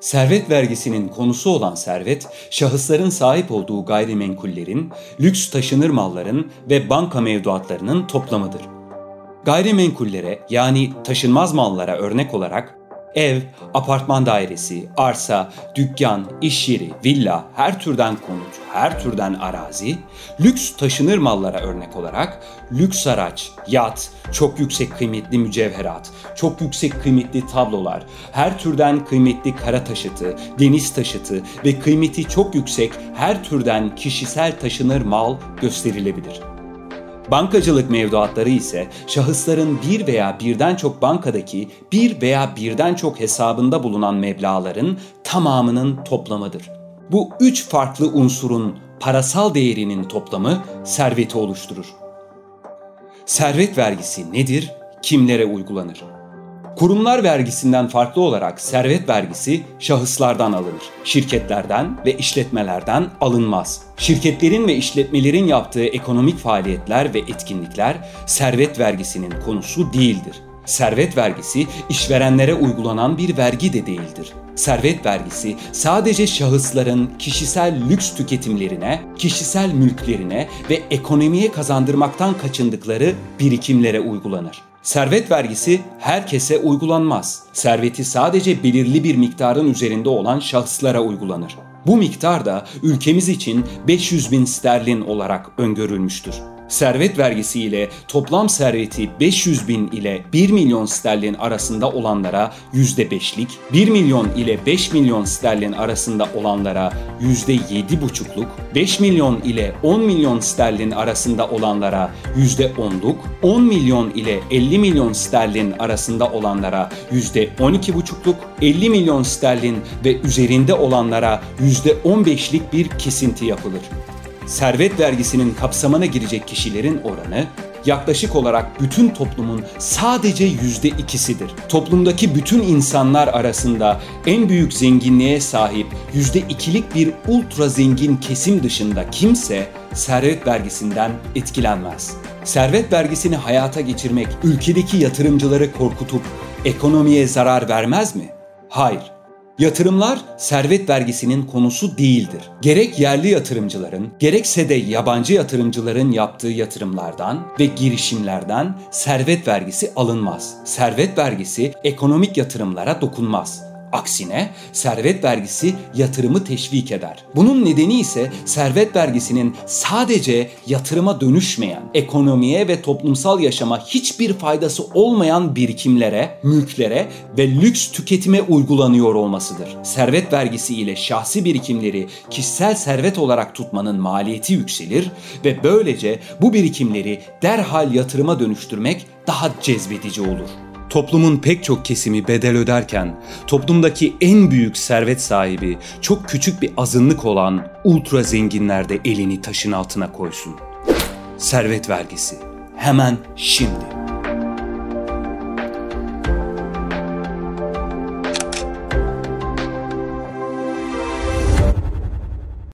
Servet vergisinin konusu olan servet, şahısların sahip olduğu gayrimenkullerin, lüks taşınır malların ve banka mevduatlarının toplamıdır. Gayrimenkullere yani taşınmaz mallara örnek olarak Ev, apartman dairesi, arsa, dükkan, iş yeri, villa, her türden konut, her türden arazi, lüks taşınır mallara örnek olarak lüks araç, yat, çok yüksek kıymetli mücevherat, çok yüksek kıymetli tablolar, her türden kıymetli kara taşıtı, deniz taşıtı ve kıymeti çok yüksek her türden kişisel taşınır mal gösterilebilir. Bankacılık mevduatları ise şahısların bir veya birden çok bankadaki bir veya birden çok hesabında bulunan meblağların tamamının toplamıdır. Bu üç farklı unsurun parasal değerinin toplamı serveti oluşturur. Servet vergisi nedir? Kimlere uygulanır? Kurumlar vergisinden farklı olarak servet vergisi şahıslardan alınır. Şirketlerden ve işletmelerden alınmaz. Şirketlerin ve işletmelerin yaptığı ekonomik faaliyetler ve etkinlikler servet vergisinin konusu değildir. Servet vergisi işverenlere uygulanan bir vergi de değildir. Servet vergisi sadece şahısların kişisel lüks tüketimlerine, kişisel mülklerine ve ekonomiye kazandırmaktan kaçındıkları birikimlere uygulanır. Servet vergisi herkese uygulanmaz. Serveti sadece belirli bir miktarın üzerinde olan şahıslara uygulanır. Bu miktar da ülkemiz için 500 bin sterlin olarak öngörülmüştür servet vergisi ile toplam serveti 500 bin ile 1 milyon sterlin arasında olanlara %5'lik, 1 milyon ile 5 milyon sterlin arasında olanlara %7,5'luk, 5 milyon ile 10 milyon sterlin arasında olanlara %10'luk, 10 milyon ile 50 milyon sterlin arasında olanlara %12,5'luk, 50 milyon sterlin ve üzerinde olanlara %15'lik bir kesinti yapılır servet vergisinin kapsamına girecek kişilerin oranı yaklaşık olarak bütün toplumun sadece yüzde ikisidir. Toplumdaki bütün insanlar arasında en büyük zenginliğe sahip yüzde ikilik bir ultra zengin kesim dışında kimse servet vergisinden etkilenmez. Servet vergisini hayata geçirmek ülkedeki yatırımcıları korkutup ekonomiye zarar vermez mi? Hayır. Yatırımlar servet vergisinin konusu değildir. Gerek yerli yatırımcıların, gerekse de yabancı yatırımcıların yaptığı yatırımlardan ve girişimlerden servet vergisi alınmaz. Servet vergisi ekonomik yatırımlara dokunmaz. Aksine servet vergisi yatırımı teşvik eder. Bunun nedeni ise servet vergisinin sadece yatırıma dönüşmeyen, ekonomiye ve toplumsal yaşama hiçbir faydası olmayan birikimlere, mülklere ve lüks tüketime uygulanıyor olmasıdır. Servet vergisi ile şahsi birikimleri kişisel servet olarak tutmanın maliyeti yükselir ve böylece bu birikimleri derhal yatırıma dönüştürmek daha cezbedici olur. Toplumun pek çok kesimi bedel öderken toplumdaki en büyük servet sahibi çok küçük bir azınlık olan ultra zenginler de elini taşın altına koysun. Servet vergisi hemen şimdi.